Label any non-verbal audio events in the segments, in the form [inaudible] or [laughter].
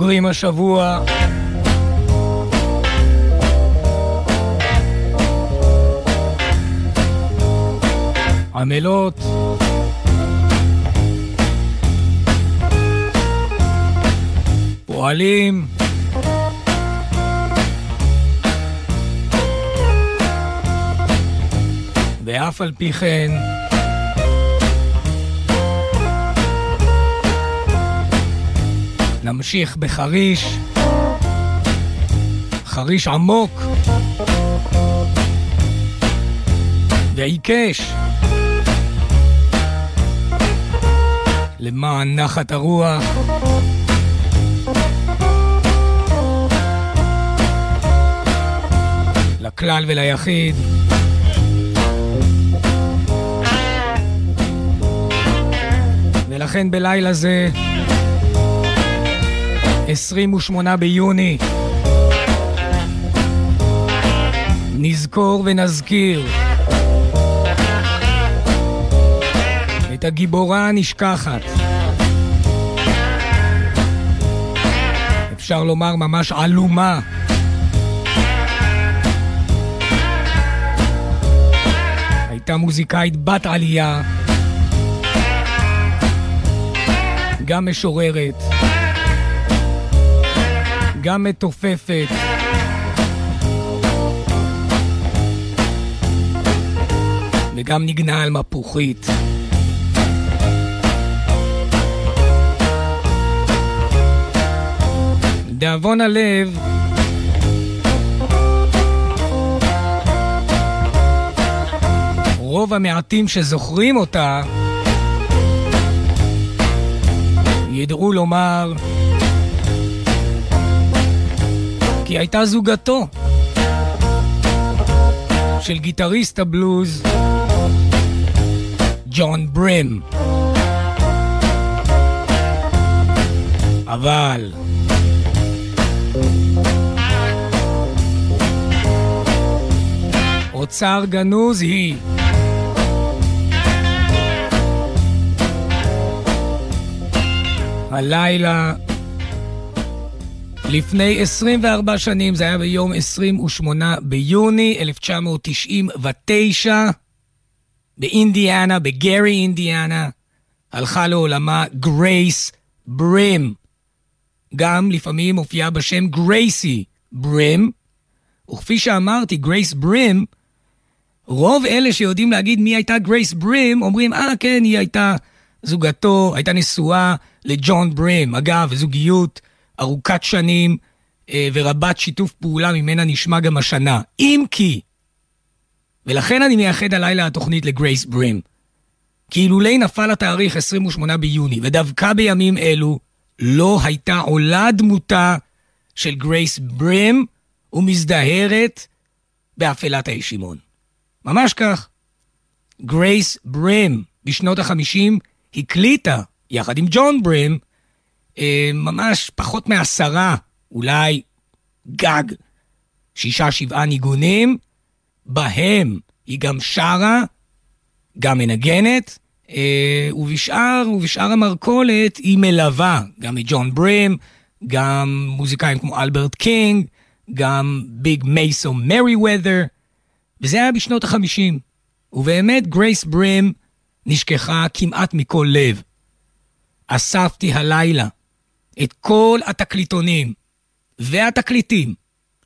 סוגרים השבוע. עמלות. פועלים. ואף על פי כן, נמשיך בחריש, חריש עמוק ועיקש למען נחת הרוח. לכלל וליחיד. ולכן בלילה זה, 28 ביוני, נזכור ונזכיר את הגיבורה הנשכחת. אפשר לומר ממש עלומה. הייתה מוזיקאית בת עלייה, גם משוררת, גם מתופפת. וגם נגנה על מפוחית. לדאבון הלב, רוב המעטים שזוכרים אותה ידעו לומר כי הייתה זוגתו של גיטריסט הבלוז ג'ון ברים. אבל אוצר גנוז היא. הלילה, לפני 24 שנים, זה היה ביום 28 ביוני 1999, באינדיאנה, בגרי אינדיאנה, הלכה לעולמה גרייס ברים. גם לפעמים מופיעה בשם גרייסי ברים, וכפי שאמרתי, גרייס ברים, רוב אלה שיודעים להגיד מי הייתה גרייס ברים, אומרים, אה, כן, היא הייתה זוגתו, הייתה נשואה לג'ון ברים. אגב, זוגיות ארוכת שנים אה, ורבת שיתוף פעולה ממנה נשמע גם השנה. אם כי, ולכן אני מייחד הלילה התוכנית לגרייס ברים. כי אילולי נפל התאריך 28 ביוני, ודווקא בימים אלו, לא הייתה עולה דמותה של גרייס ברים ומזדהרת באפלת הישימון. ממש כך. גרייס ברים בשנות החמישים הקליטה, יחד עם ג'ון ברים, ממש פחות מעשרה, אולי גג, שישה שבעה ניגונים, בהם היא גם שרה, גם מנגנת, אה, ובשאר, ובשאר המרכולת היא מלווה גם את ג'ון ברים, גם מוזיקאים כמו אלברט קינג, גם Big Maceo Merriweather, וזה היה בשנות החמישים. ובאמת גרייס ברים נשכחה כמעט מכל לב. אספתי הלילה את כל התקליטונים והתקליטים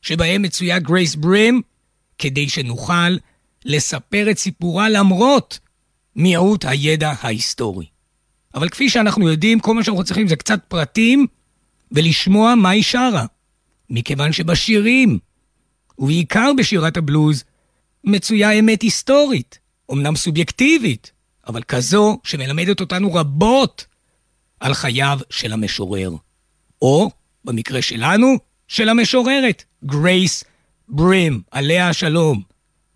שבהם מצויה גרייס ברים, כדי שנוכל לספר את סיפורה למרות מיעוט הידע ההיסטורי. אבל כפי שאנחנו יודעים, כל מה שאנחנו צריכים זה קצת פרטים ולשמוע מה היא שרה. מכיוון שבשירים, ובעיקר בשירת הבלוז, מצויה אמת היסטורית, אמנם סובייקטיבית, אבל כזו שמלמדת אותנו רבות על חייו של המשורר. או, במקרה שלנו, של המשוררת, גרייס ברים, עליה השלום.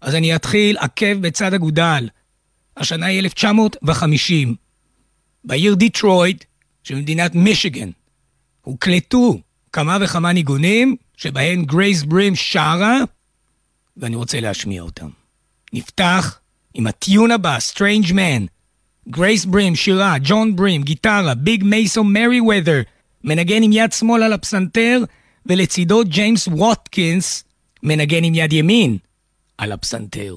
אז אני אתחיל עקב בצד אגודל. השנה היא 1950. בעיר דיטרויד שבמדינת מישיגן הוקלטו כמה וכמה ניגונים שבהן גרייס ברים שרה, ואני רוצה להשמיע אותם. נפתח עם ה tune הבא, Strange Man, גרייס ברים שירה, ג'ון ברים גיטרה, Big Maceo Merriweather, מנגן עם יד שמאל על הפסנתר, ולצידו ג'יימס ווטקינס מנגן עם יד ימין על הפסנתר.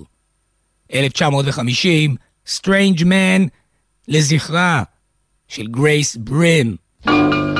1950, Strange Man, לזכרה של גרייס ברים. זה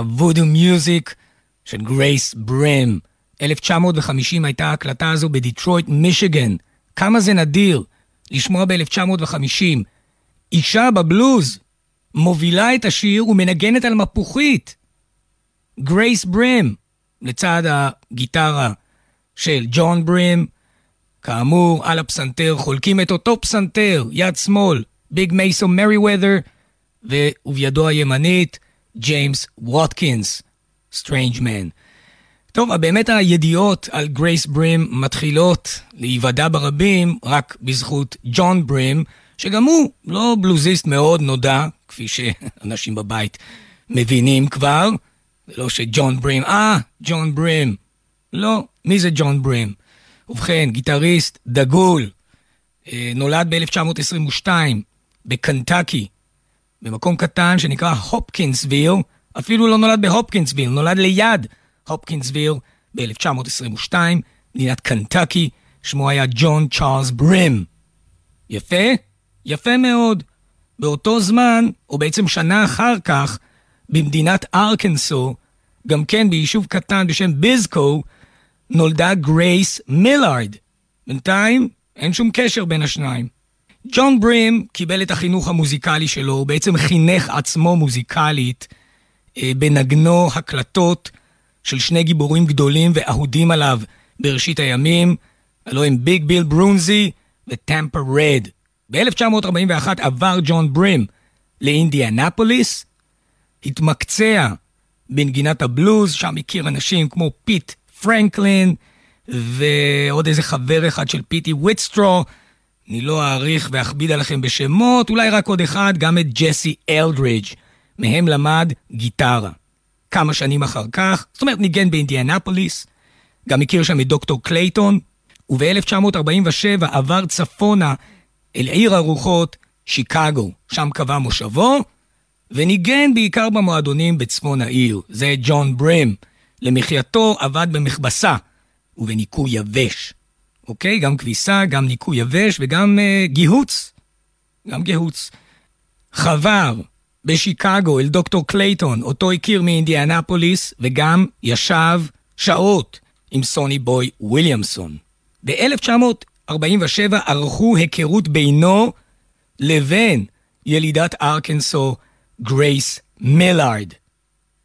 ה voodoo music של גרייס ברים. 1950 הייתה ההקלטה הזו בדיטרויט, מישיגן. כמה זה נדיר לשמוע ב-1950 אישה בבלוז מובילה את השיר ומנגנת על מפוחית. גרייס ברים, לצד הגיטרה של ג'ון ברים, כאמור, על הפסנתר חולקים את אותו פסנתר, יד שמאל, Big Maceo Merriweather, ובידו הימנית, ג'יימס ווטקינס, Strange Man. טוב, באמת הידיעות על גרייס ברים מתחילות להיוודע ברבים רק בזכות ג'ון ברים, שגם הוא לא בלוזיסט מאוד נודע, כפי שאנשים בבית מבינים כבר. זה לא שג'ון ברים, אה, ג'ון ברים. לא, מי זה ג'ון ברים? ובכן, גיטריסט דגול, אה, נולד ב-1922 בקנטקי, במקום קטן שנקרא הופקינסוויל, אפילו לא נולד בהופקינסוויל, נולד ליד הופקינסוויל ב-1922, מדינת קנטקי, שמו היה ג'ון צ'ארלס ברים. יפה? יפה מאוד. באותו זמן, או בעצם שנה אחר כך, במדינת ארקנסו, גם כן ביישוב קטן בשם ביזקו, נולדה גרייס מילארד. בינתיים אין שום קשר בין השניים. ג'ון ברים קיבל את החינוך המוזיקלי שלו, הוא בעצם חינך עצמו מוזיקלית אה, בנגנו הקלטות של שני גיבורים גדולים ואהודים עליו בראשית הימים, הלוא הם ביג ביל ברונזי וטמפה רד. ב-1941 עבר ג'ון ברים לאינדיאנפוליס, התמקצע בנגינת הבלוז, שם הכיר אנשים כמו פיט פרנקלין, ועוד איזה חבר אחד של פיטי ויטסטרו. אני לא אאריך ואכביד עליכם בשמות, אולי רק עוד אחד, גם את ג'סי אלדרידג'. מהם למד גיטרה. כמה שנים אחר כך, זאת אומרת ניגן באינדיאנפוליס, גם הכיר שם את דוקטור קלייטון, וב-1947 עבר צפונה אל עיר הרוחות, שיקגו, שם קבע מושבו, וניגן בעיקר במועדונים בצפון העיר. זה ג'ון ברים. למחייתו עבד במכבסה ובניקוי יבש. אוקיי? גם כביסה, גם ניקוי יבש וגם uh, גיהוץ. גם גיהוץ. חבר בשיקגו אל דוקטור קלייטון, אותו הכיר מאינדיאנפוליס, וגם ישב שעות עם סוני בוי וויליאמסון. ב-1947 ערכו היכרות בינו לבין ילידת ארקנסו גרייס מילארד,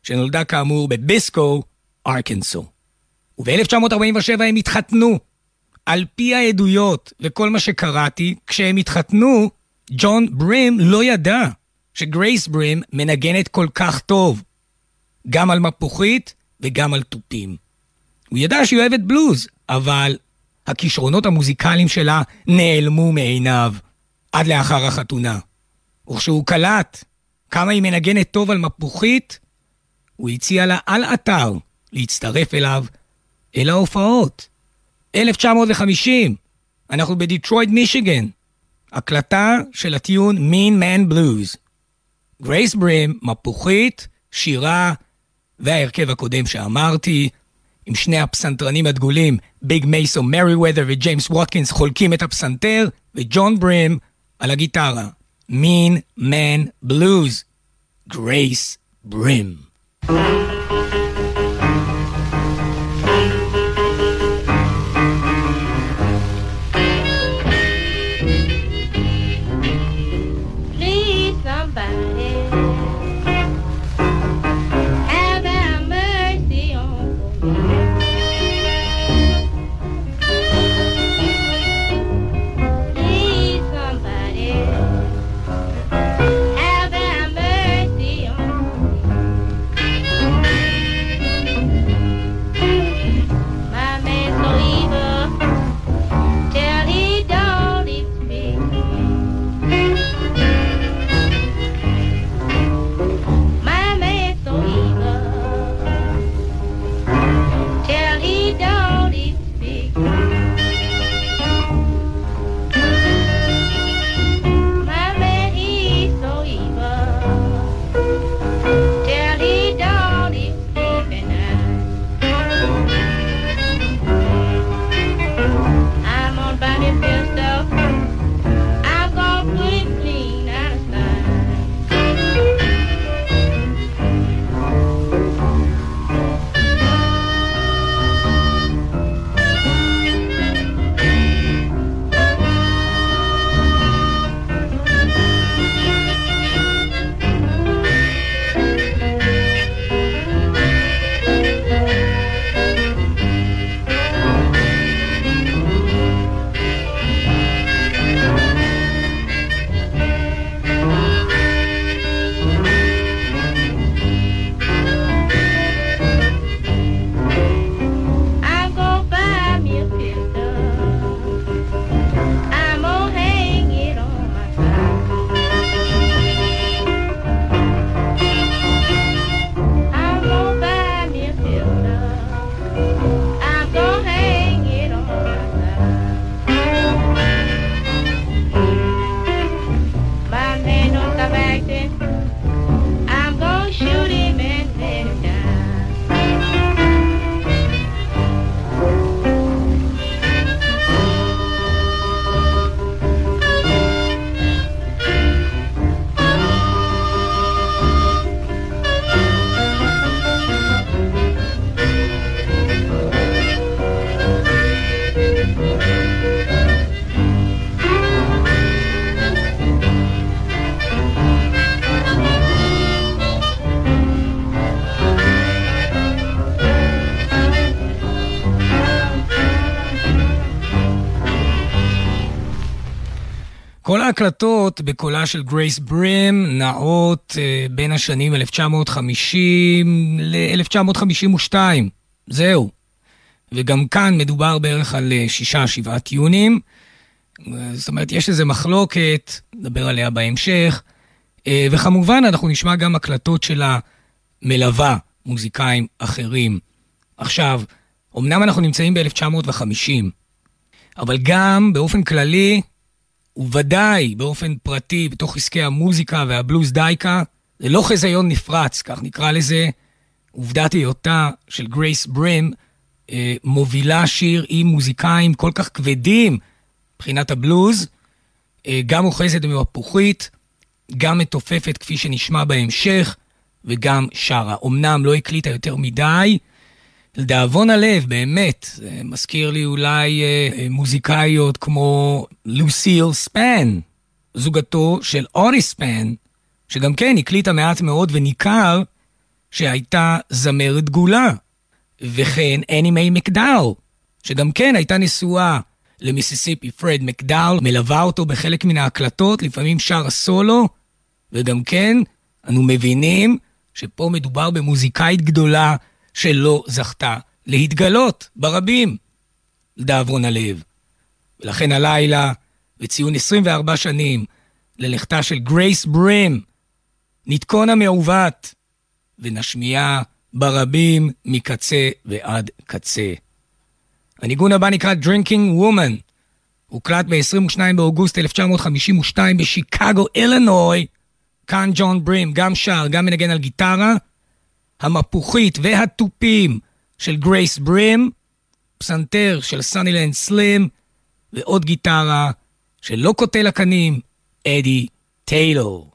שנולדה כאמור בביסקו, ארקנסו. וב-1947 הם התחתנו. על פי העדויות וכל מה שקראתי, כשהם התחתנו, ג'ון ברים לא ידע שגרייס ברים מנגנת כל כך טוב, גם על מפוחית וגם על תופים. הוא ידע שהיא אוהבת בלוז, אבל הכישרונות המוזיקליים שלה נעלמו מעיניו עד לאחר החתונה. וכשהוא קלט כמה היא מנגנת טוב על מפוחית, הוא הציע לה על אתר להצטרף אליו אל ההופעות. 1950, אנחנו בדיטרויד מישיגן. הקלטה של הטיון Mean Man Blues. גרייס ברים, מפוחית, שירה וההרכב הקודם שאמרתי, עם שני הפסנתרנים הדגולים, ביג מייסיו מריוודר וג'יימס ווטקינס חולקים את הפסנתר, וג'ון ברים על הגיטרה. Mean Man Blues. Grace Brim. כל ההקלטות בקולה של גרייס ברים נעות uh, בין השנים 1950 ל-1952. זהו. וגם כאן מדובר בערך על uh, שישה, שבעה טיונים. Uh, זאת אומרת, יש איזו מחלוקת, נדבר עליה בהמשך. וכמובן, אנחנו נשמע גם הקלטות של המלווה, מוזיקאים אחרים. עכשיו, אמנם אנחנו נמצאים ב-1950, אבל גם באופן כללי, וודאי באופן פרטי, בתוך עסקי המוזיקה והבלוז דייקה, זה לא חזיון נפרץ, כך נקרא לזה, עובדת היותה של גרייס ברים אה, מובילה שיר עם מוזיקאים כל כך כבדים מבחינת הבלוז, אה, גם אוחזת במפוחית, גם מתופפת כפי שנשמע בהמשך, וגם שרה. אמנם לא הקליטה יותר מדי, לדאבון הלב, באמת, זה מזכיר לי אולי אה, אה, מוזיקאיות כמו לוסיל ספן, זוגתו של אורי ספן, שגם כן הקליטה מעט מאוד וניכר שהייתה זמרת דגולה. וכן אני מיי מקדאל, שגם כן הייתה נשואה למיסיסיפי פרד מקדאל, מלווה אותו בחלק מן ההקלטות, לפעמים שר הסולו, וגם כן, אנו מבינים שפה מדובר במוזיקאית גדולה שלא זכתה להתגלות ברבים, לדאבון הלב. ולכן הלילה, בציון 24 שנים ללכתה של גרייס ברים, נתקון המעוות, ונשמיע ברבים מקצה ועד קצה. הניגון הבא נקרא Drinking Woman. הוקלט ב-22 באוגוסט 1952 בשיקגו, אילנוי. כאן ג'ון ברים גם שר, גם מנגן על גיטרה. המפוחית והתופים של גרייס ברים, פסנתר של סאנילנד סלים, ועוד גיטרה של לא קוטל קנים, אדי טיילור.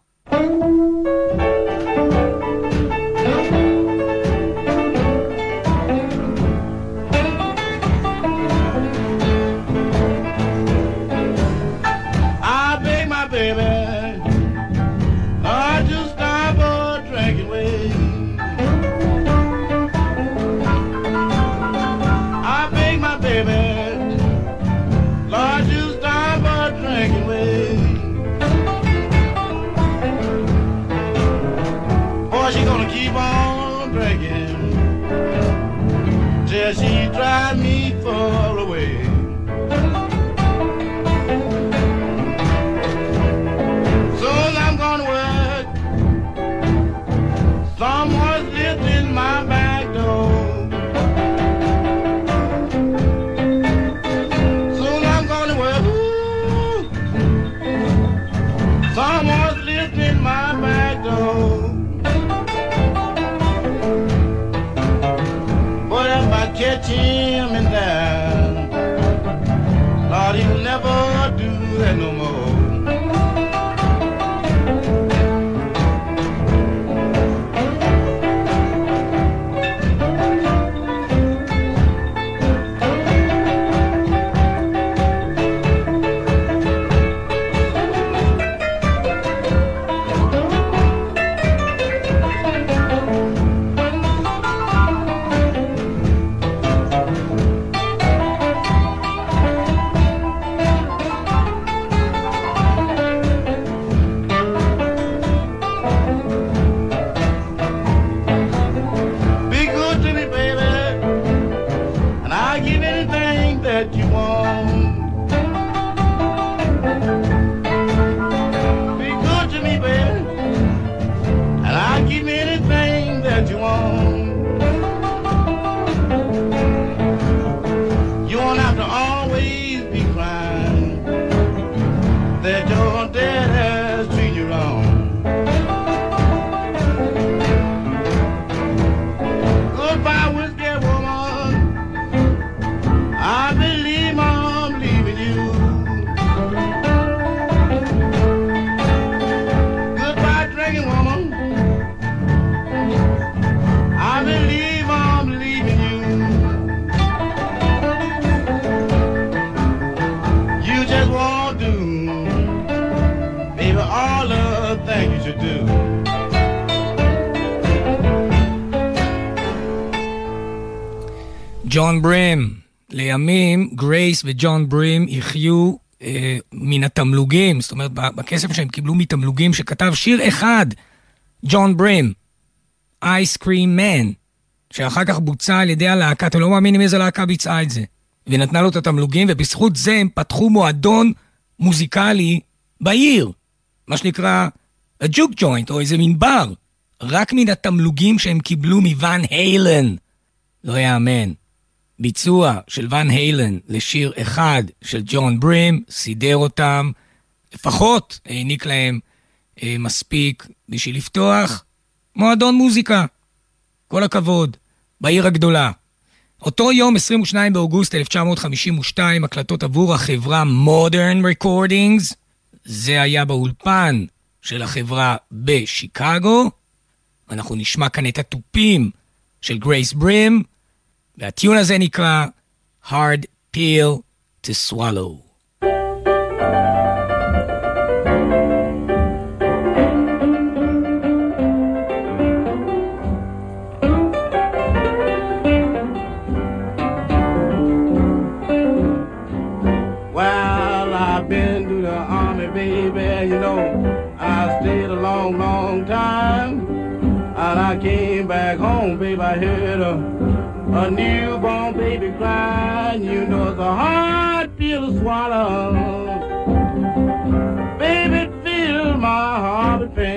גרייס וג'ון ברים יחיו אה, מן התמלוגים, זאת אומרת, בכסף שהם קיבלו מתמלוגים, שכתב שיר אחד, ג'ון ברים, אייס קרים מן, שאחר כך בוצע על ידי הלהקה, אתם לא מאמינים איזה להקה ביצעה את זה. ונתנה לו את התמלוגים, ובזכות זה הם פתחו מועדון מוזיקלי בעיר, מה שנקרא הג'וק ג'וינט, או איזה מין בר, רק מן התמלוגים שהם קיבלו מוואן היילן. לא יאמן. ביצוע של ואן היילן לשיר אחד של ג'ון ברים, סידר אותם, לפחות העניק להם אה, מספיק בשביל לפתוח מועדון מוזיקה. כל הכבוד, בעיר הגדולה. אותו יום, 22 באוגוסט 1952, הקלטות עבור החברה Modern Recordings, זה היה באולפן של החברה בשיקגו. אנחנו נשמע כאן את התופים של גרייס ברים, La tuna zenica, hard peel to swallow. long, long time. And I came back home, baby. I heard a a newborn baby crying. You know it's a hard pill to swallow. Baby, fills my heart with pain.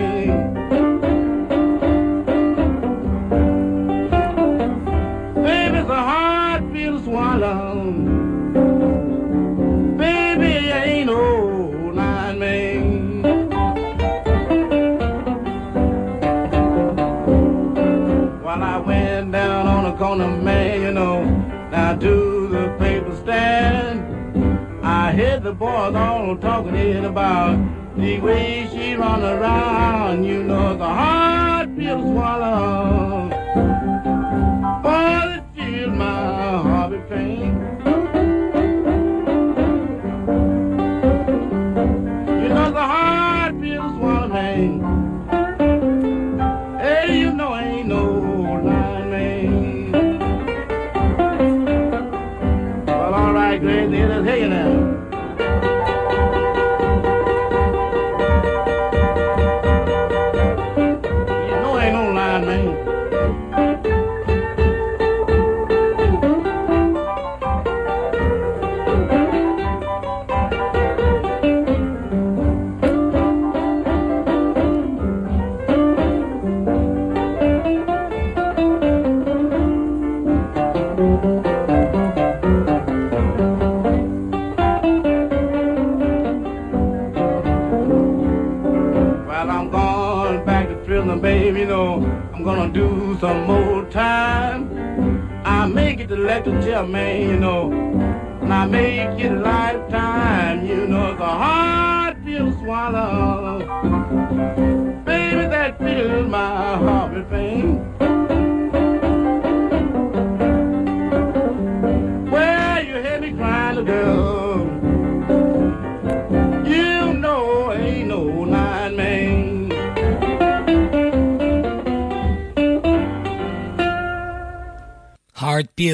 the boys all talking about the way she run around. You know the heart feels pill to but it feels my heart pain. You know the heart feels pill to man. Hey, you know ain't no. Well, all right, now.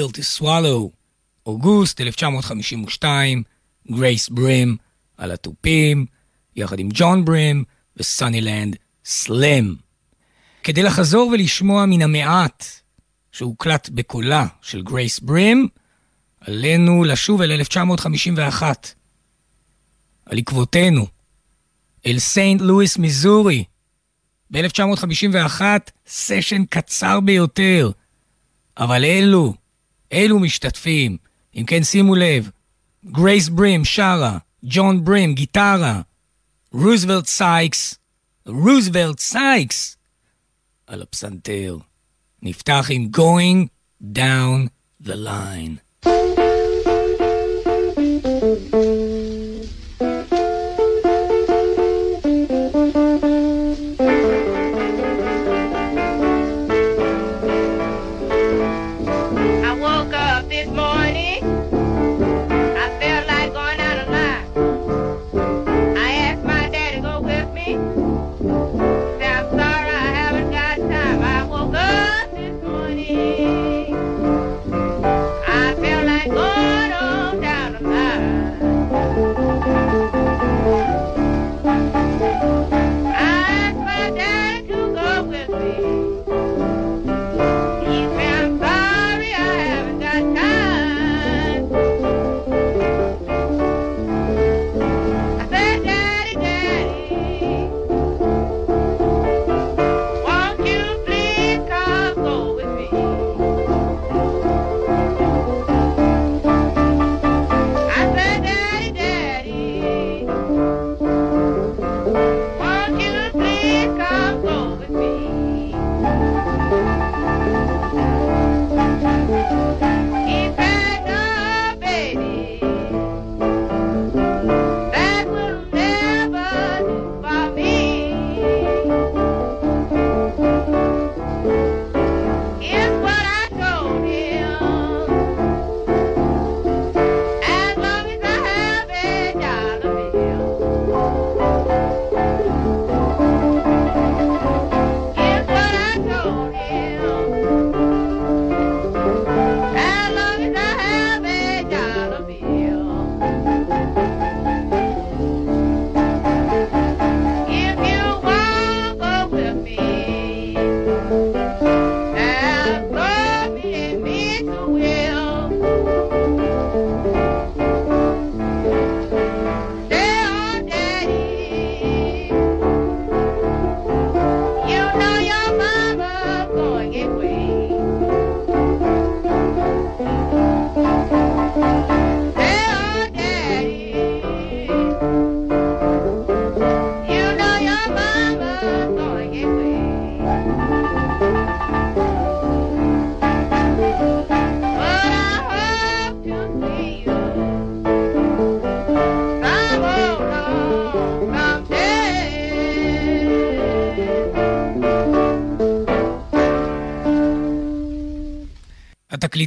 Pill to swallow. אוגוסט 1952, גרייס ברים על התופים, יחד עם ג'ון ברים וסאנילנד סלים. כדי לחזור ולשמוע מן המעט שהוקלט בקולה של גרייס ברים, עלינו לשוב אל 1951. על עקבותינו, אל סנט לואיס, מיזורי. ב-1951, סשן קצר ביותר, אבל אלו, אלו משתתפים. אם כן, שימו לב, גרייס ברים שרה, ג'ון ברים גיטרה, רוזוולט סייקס, רוזוולט סייקס על הפסנתר. נפתח עם Going Down the Line.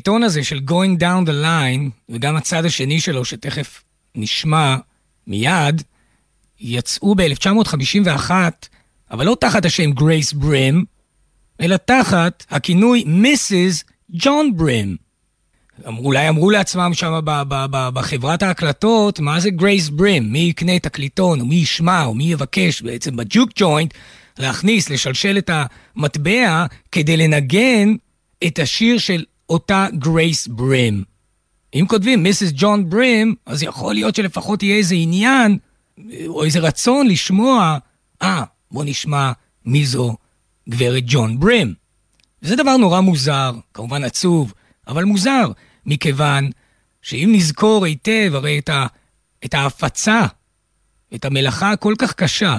התקליטון הזה של Going Down the Line, וגם הצד השני שלו, שתכף נשמע מיד, יצאו ב-1951, אבל לא תחת השם גרייס ברים, אלא תחת הכינוי מיסיס ג'ון ברים. אולי אמרו לעצמם שם בחברת ההקלטות, מה זה גרייס ברים? מי יקנה תקליטון, או מי ישמע, או מי יבקש בעצם ב juke joint להכניס, לשלשל את המטבע כדי לנגן את השיר של אותה גרייס ברים. אם כותבים מיסיס ג'ון ברים, אז יכול להיות שלפחות יהיה איזה עניין, או איזה רצון לשמוע, אה, ah, בוא נשמע מי זו גברת ג'ון ברים. זה דבר נורא מוזר, כמובן עצוב, אבל מוזר, מכיוון שאם נזכור היטב הרי את, ה, את ההפצה, את המלאכה הכל כך קשה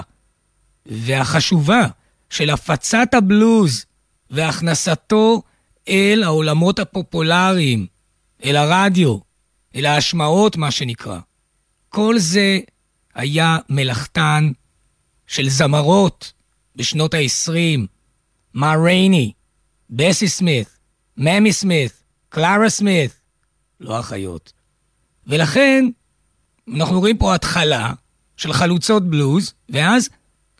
והחשובה של הפצת הבלוז והכנסתו אל העולמות הפופולריים, אל הרדיו, אל ההשמעות, מה שנקרא. כל זה היה מלאכתן של זמרות בשנות ה-20, מה רייני, בסי סמית, ממי סמית, קלרה סמית, לא אחיות. ולכן, אנחנו רואים פה התחלה של חלוצות בלוז, ואז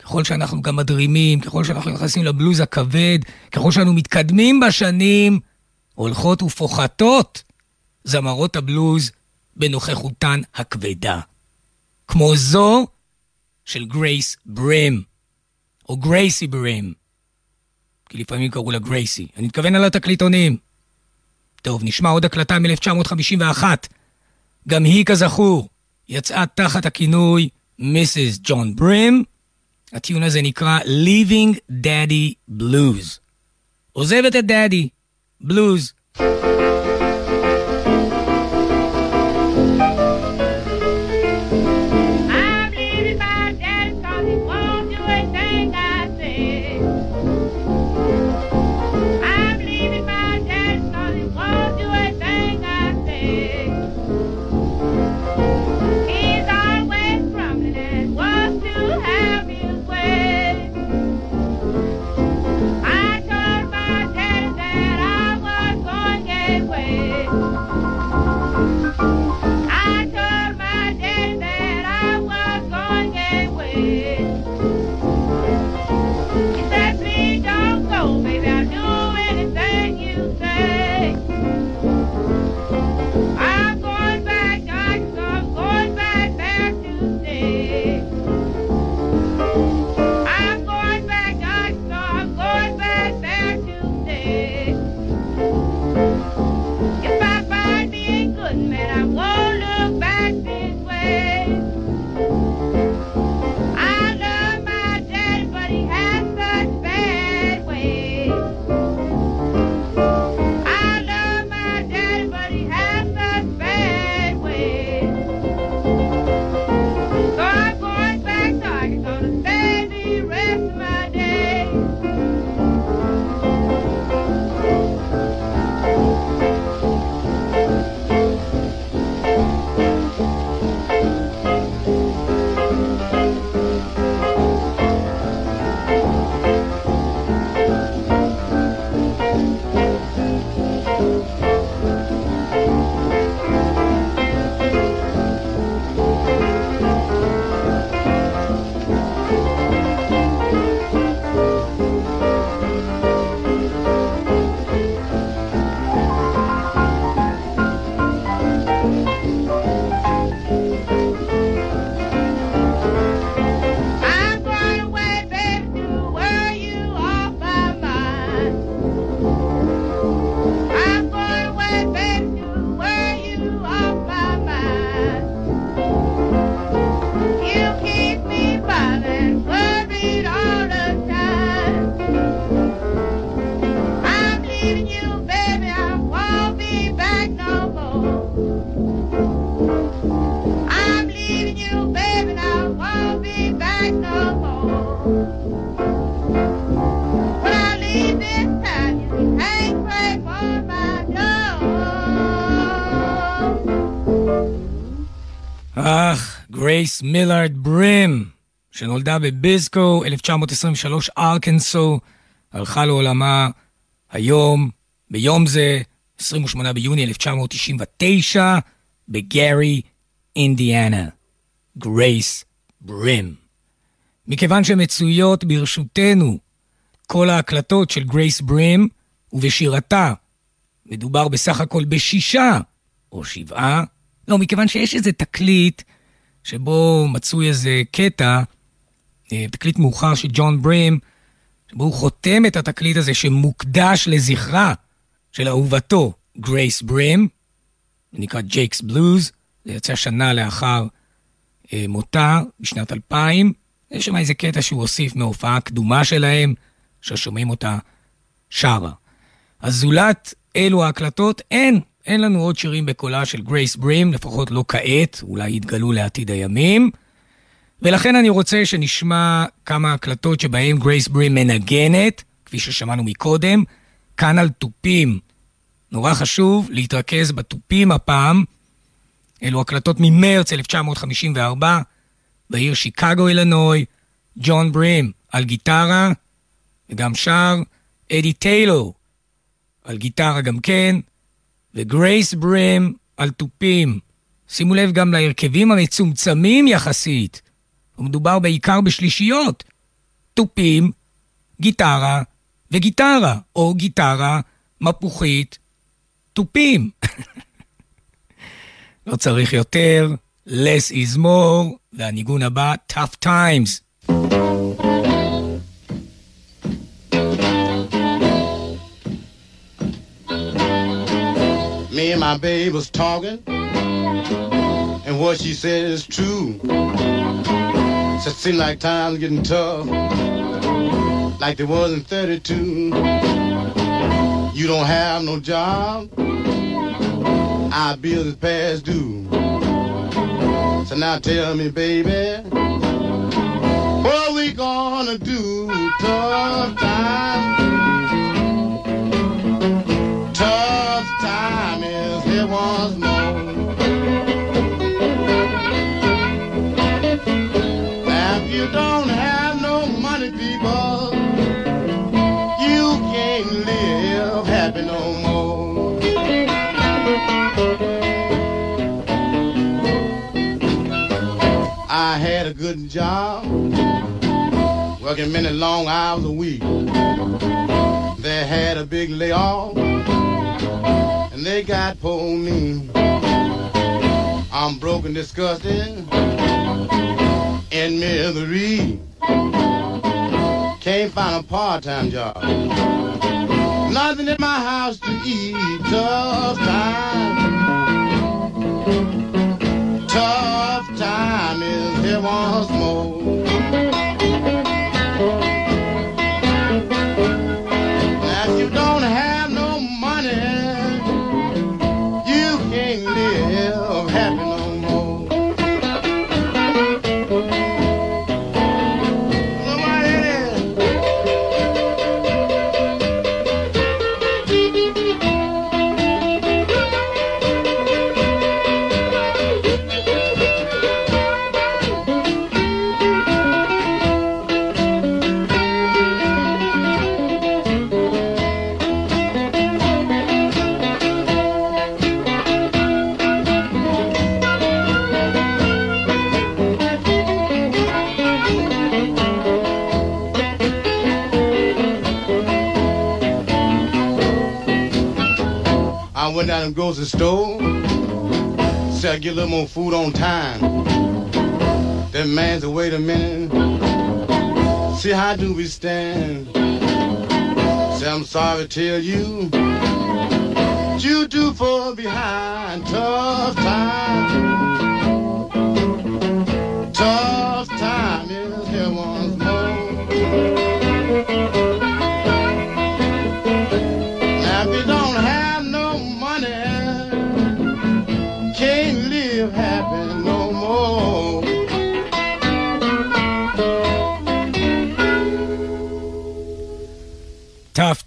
ככל שאנחנו גם מדרימים, ככל שאנחנו נכנסים לבלוז הכבד, ככל שאנו מתקדמים בשנים, הולכות ופוחתות זמרות הבלוז בנוכחותן הכבדה. כמו זו של גרייס ברים, או גרייסי ברים, כי לפעמים קראו לה גרייסי. אני מתכוון על התקליטונים. טוב, נשמע עוד הקלטה מ-1951. גם היא, כזכור, יצאה תחת הכינוי מיסיס ג'ון ברים. הטיון הזה נקרא Leaving Daddy Blues. עוזבת את דאדי, בלוז. שנולדה בביזקו, 1923, ארקנסו, הלכה לעולמה היום, ביום זה, 28 ביוני 1999, בגארי, אינדיאנה. גרייס ברים. מכיוון שמצויות ברשותנו כל ההקלטות של גרייס ברים, ובשירתה מדובר בסך הכל בשישה או שבעה, לא, מכיוון שיש איזה תקליט שבו מצוי איזה קטע, תקליט מאוחר של ג'ון ברים, שבו הוא חותם את התקליט הזה שמוקדש לזכרה של אהובתו, גרייס ברים, נקרא ג'ייקס בלוז, זה יצא שנה לאחר אה, מותה, בשנת 2000. יש שם איזה קטע שהוא הוסיף מההופעה הקדומה שלהם, ששומעים אותה שרה. אז זולת אלו ההקלטות, אין, אין לנו עוד שירים בקולה של גרייס ברים, לפחות לא כעת, אולי יתגלו לעתיד הימים. ולכן אני רוצה שנשמע כמה הקלטות שבהן גרייס ברים מנגנת, כפי ששמענו מקודם, כאן על תופים. נורא חשוב להתרכז בתופים הפעם. אלו הקלטות ממרץ 1954, בעיר שיקגו, אילנוי, ג'ון ברים על גיטרה, וגם שר אדי טיילור על גיטרה גם כן, וגרייס ברים על תופים. שימו לב גם להרכבים המצומצמים יחסית. ומדובר בעיקר בשלישיות. תופים, גיטרה וגיטרה, או גיטרה, מפוחית, תופים. [laughs] לא צריך יותר, less is more, והניגון הבא, tough times. Me and my babe was talking, and what she said is true. It seems like times getting tough, like they was in 32. You don't have no job, our bills is past due. So now tell me, baby, what we gonna do? Tough time. Tough time is here once more. You don't have no money, people, you can't live happy no more. I had a good job, working many long hours a week. They had a big layoff, and they got poor me. I'm broken, disgusted, and misery. Can't find a part-time job. Nothing in my house to eat. Tough time. Tough time is here once more. Down to the grocery store, said I get a little more food on time. That man said, wait a minute, see how do we stand? Say I'm sorry to tell you, you do fall behind. Tough time,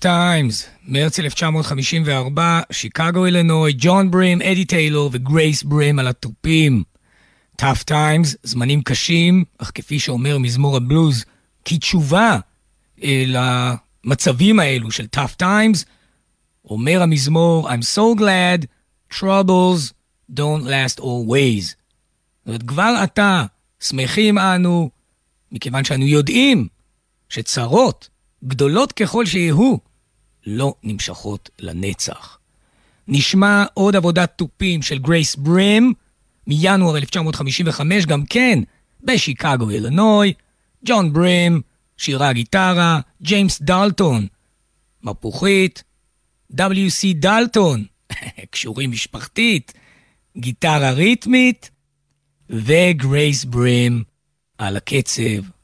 Times, מרץ 1954, שיקגו אילנוי, ג'ון ברים, אדי טיילור וגרייס ברים על התופים. Tough Times, זמנים קשים, אך כפי שאומר מזמור הבלוז, כתשובה אה, למצבים האלו של Tough Times, אומר המזמור, I'm so glad troubles don't last always. זאת אומרת, כבר עתה שמחים אנו, מכיוון שאנו יודעים שצרות, גדולות ככל שיהיו, לא נמשכות לנצח. נשמע עוד עבודת תופים של גרייס ברים מינואר 1955, גם כן בשיקגו, אילנוי, ג'ון ברים, שירה גיטרה, ג'יימס דלטון, מפוחית, W.C. דלטון, [laughs] קשורים משפחתית, גיטרה ריתמית, וגרייס ברים על הקצב,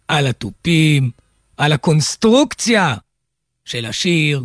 על התופים, על הקונסטרוקציה של השיר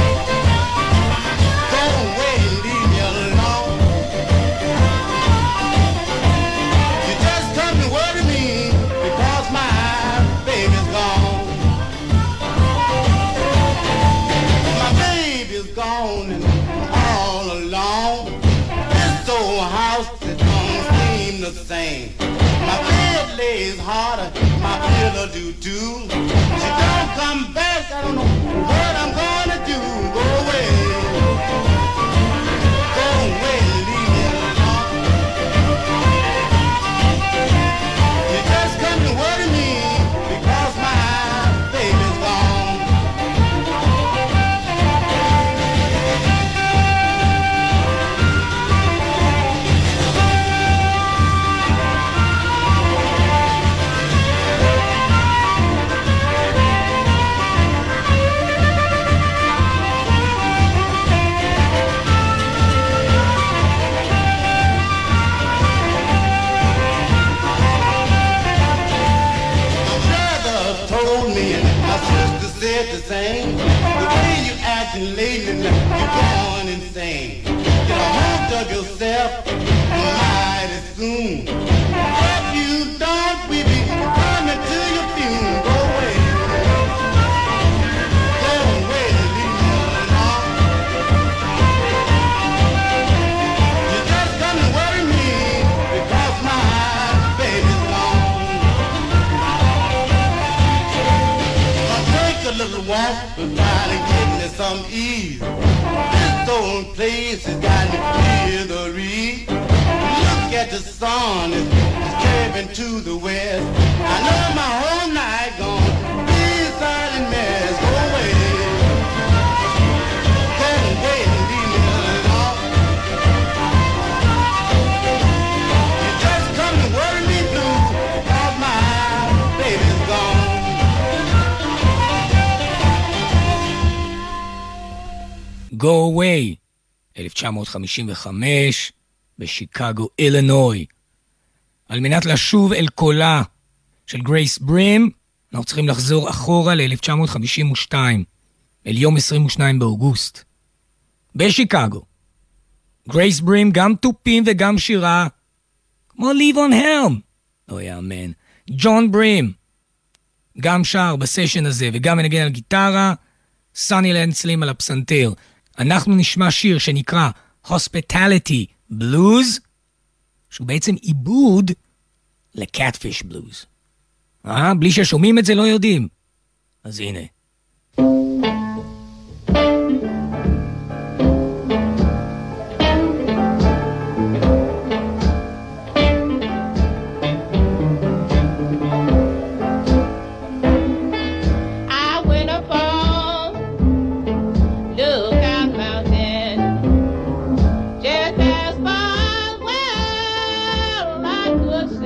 same. My bed lays harder, my pillow do too. She don't come back. I don't know what I'm gonna do. Go away. dug yourself mighty soon. If you don't, we be coming to your funeral. Just me because my baby's gone. Take a little walk, but try to get me some ease. This old place has got me the sun is curving to the west. I know my whole night gone be a silent mess. Go away. Just worry me my baby's gone. Go away. 1955 בשיקגו, אילנוי. על מנת לשוב אל קולה של גרייס ברים, אנחנו צריכים לחזור אחורה ל-1952, אל יום 22 באוגוסט. בשיקגו. גרייס ברים גם תופים וגם שירה, כמו לבון הלם. לא יאמן. ג'ון ברים, גם שר בסשן הזה וגם מנגן על גיטרה, סאני לנצלים על הפסנתר. אנחנו נשמע שיר שנקרא Hospitality Blues, שהוא בעצם עיבוד לקאטפיש בלוז. אה? בלי ששומעים את זה לא יודעים. אז הנה. good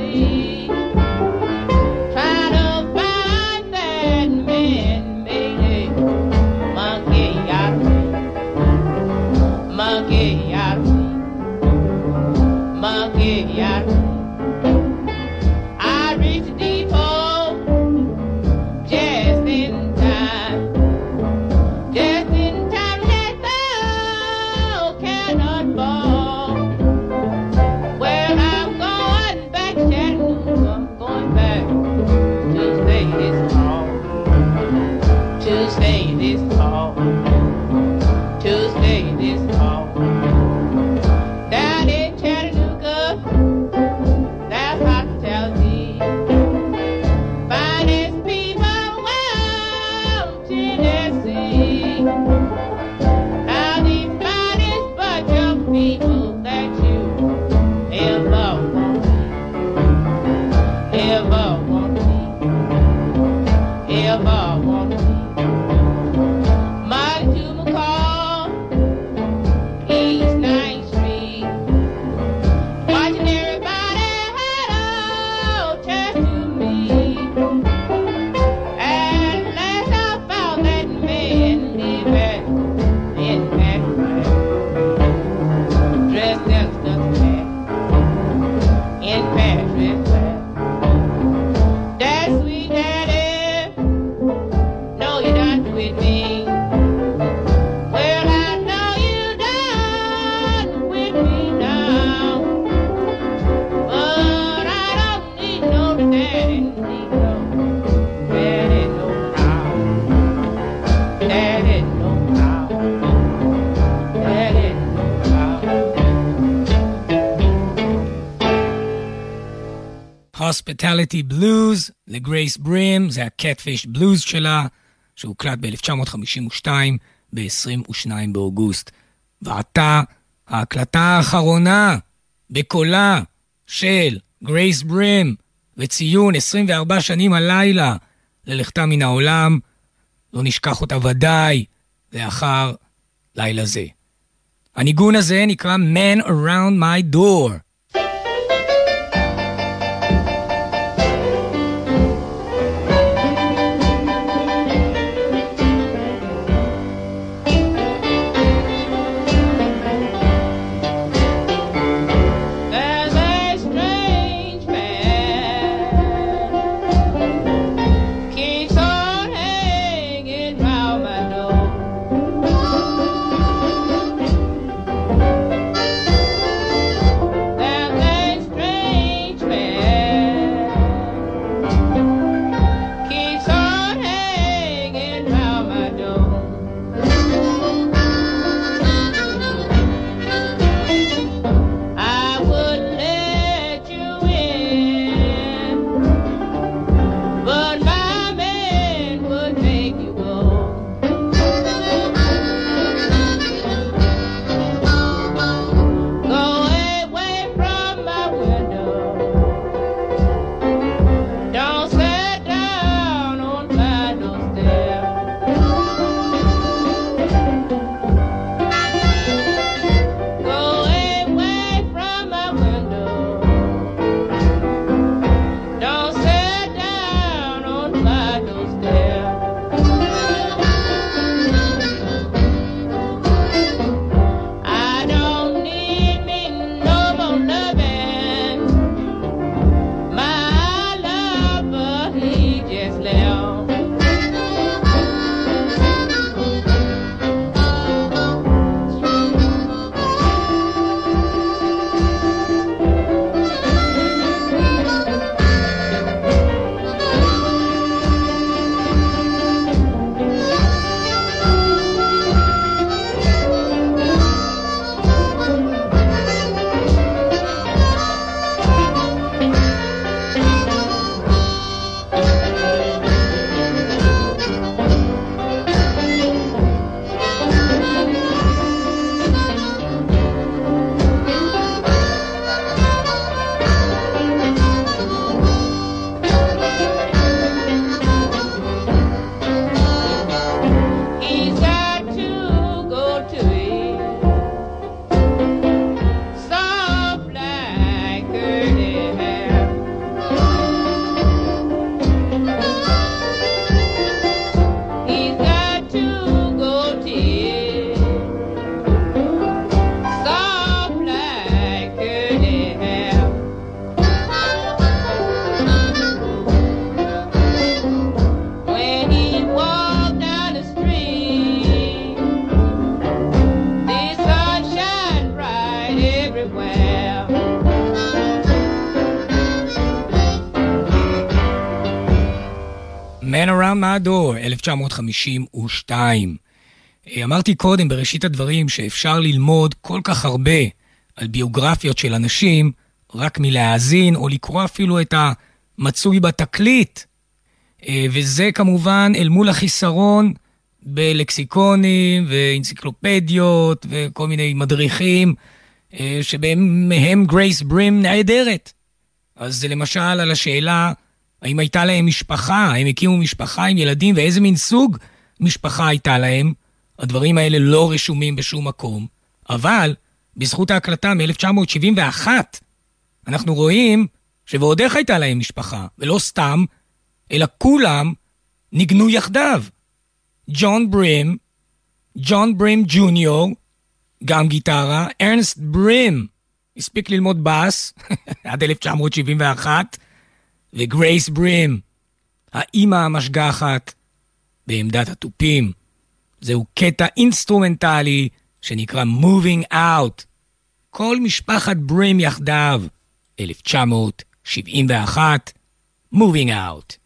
Hospitality Blues לגרייס ברים, זה ה-Catfish Blues שלה, שהוקלט ב-1952, ב-22 באוגוסט. ועתה, ההקלטה האחרונה בקולה של גרייס ברים, וציון 24 שנים הלילה ללכתה מן העולם, לא נשכח אותה ודאי לאחר לילה זה. הניגון הזה נקרא Man Around My Door. מדור, 1952. אה, אמרתי קודם, בראשית הדברים, שאפשר ללמוד כל כך הרבה על ביוגרפיות של אנשים רק מלהאזין, או לקרוא אפילו את המצוי בתקליט. אה, וזה כמובן אל מול החיסרון בלקסיקונים ואנציקלופדיות וכל מיני מדריכים, אה, שבהם גרייס ברים נהדרת. אז למשל על השאלה האם הייתה להם משפחה? האם הקימו משפחה עם ילדים? ואיזה מין סוג משפחה הייתה להם? הדברים האלה לא רשומים בשום מקום. אבל בזכות ההקלטה מ-1971, אנחנו רואים שוועוד איך הייתה להם משפחה, ולא סתם, אלא כולם ניגנו יחדיו. ג'ון ברים, ג'ון ברים ג'וניור, גם גיטרה, ארנסט ברים, הספיק ללמוד בס [laughs] עד 1971, וגרייס ברים, האימא המשגחת, בעמדת התופים. זהו קטע אינסטרומנטלי שנקרא Moving Out. כל משפחת ברים יחדיו, 1971, Moving Out.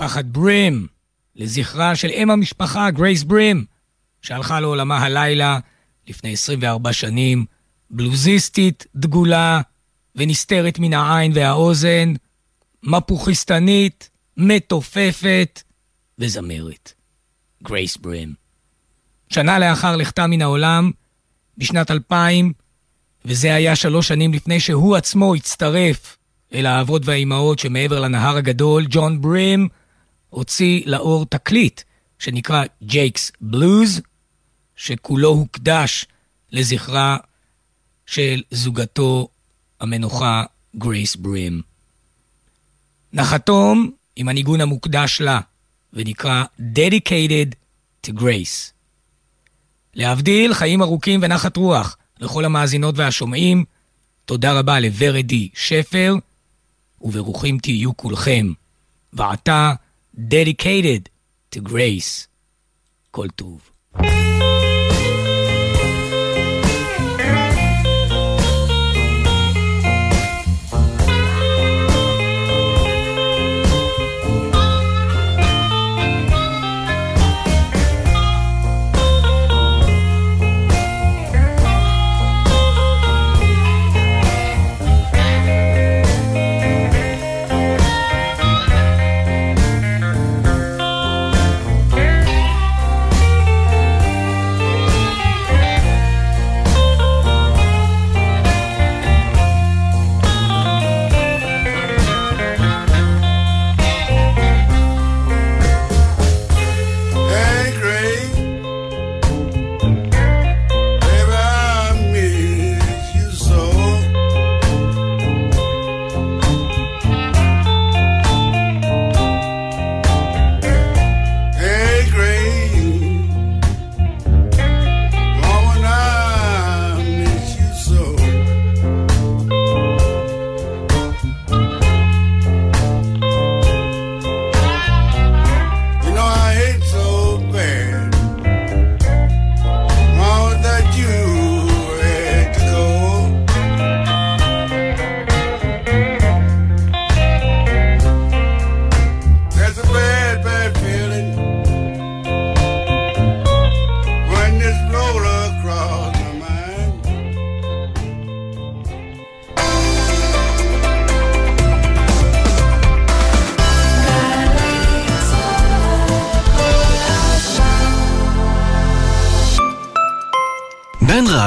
משפחת ברים, לזכרה של אם המשפחה, גרייס ברים, שהלכה לעולמה הלילה לפני 24 שנים, בלוזיסטית, דגולה ונסתרת מן העין והאוזן, מפוכיסטנית, מתופפת וזמרת. גרייס ברים. שנה לאחר לכתה מן העולם, בשנת 2000, וזה היה שלוש שנים לפני שהוא עצמו הצטרף אל האבות והאימהות שמעבר לנהר הגדול, ג'ון ברים הוציא לאור תקליט שנקרא ג'ייקס בלוז, שכולו הוקדש לזכרה של זוגתו המנוחה גרייס ברים. נחתום עם הניגון המוקדש לה, ונקרא Dedicated to Grace. להבדיל, חיים ארוכים ונחת רוח לכל המאזינות והשומעים. תודה רבה לוורדי שפר, וברוכים תהיו כולכם. ועתה, Dedicated to Grace. כל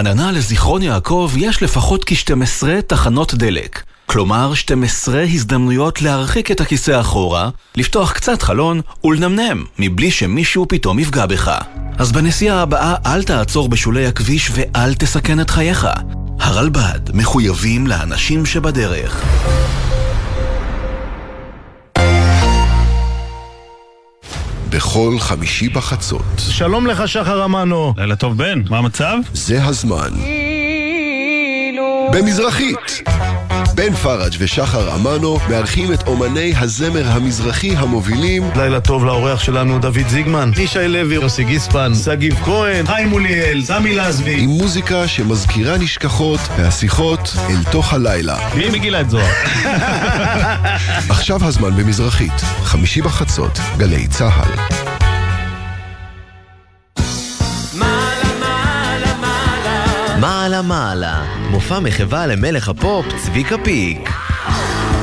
בין רעננה לזיכרון יעקב יש לפחות כ-12 תחנות דלק. כלומר, 12 הזדמנויות להרחיק את הכיסא אחורה, לפתוח קצת חלון ולנמנם, מבלי שמישהו פתאום יפגע בך. אז בנסיעה הבאה אל תעצור בשולי הכביש ואל תסכן את חייך. הרלב"ד מחויבים לאנשים שבדרך. בכל חמישי בחצות. שלום לך, שחר אמנו. לילה טוב בן, מה המצב? זה הזמן. במזרחית. בן פראג' ושחר אמנו מארחים את אומני הזמר המזרחי המובילים לילה טוב לאורח שלנו, דוד זיגמן, ישי לוי, יוסי גיספן, שגיב כהן, חיים מוליאל, סמי לזבי. עם מוזיקה שמזכירה נשכחות והשיחות אל תוך הלילה. מי מגילת זוהר? [laughs] עכשיו הזמן במזרחית, חמישי בחצות, גלי צה"ל. מעלה מופע מחווה למלך הפופ צביקה פיק.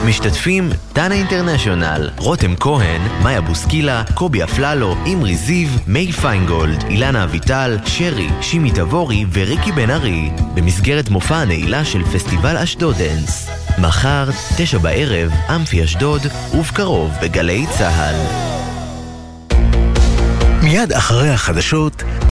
משתתפים דנה אינטרנשיונל, רותם כהן, מאיה בוסקילה, קובי אפללו, אמרי זיו, מאי פיינגולד, אילנה אביטל, שרי, שימי תבורי וריקי בן ארי, במסגרת מופע הנעילה של פסטיבל אשדודנס. מחר, תשע בערב, אמפי אשדוד, ובקרוב בגלי צה"ל. מיד אחרי החדשות,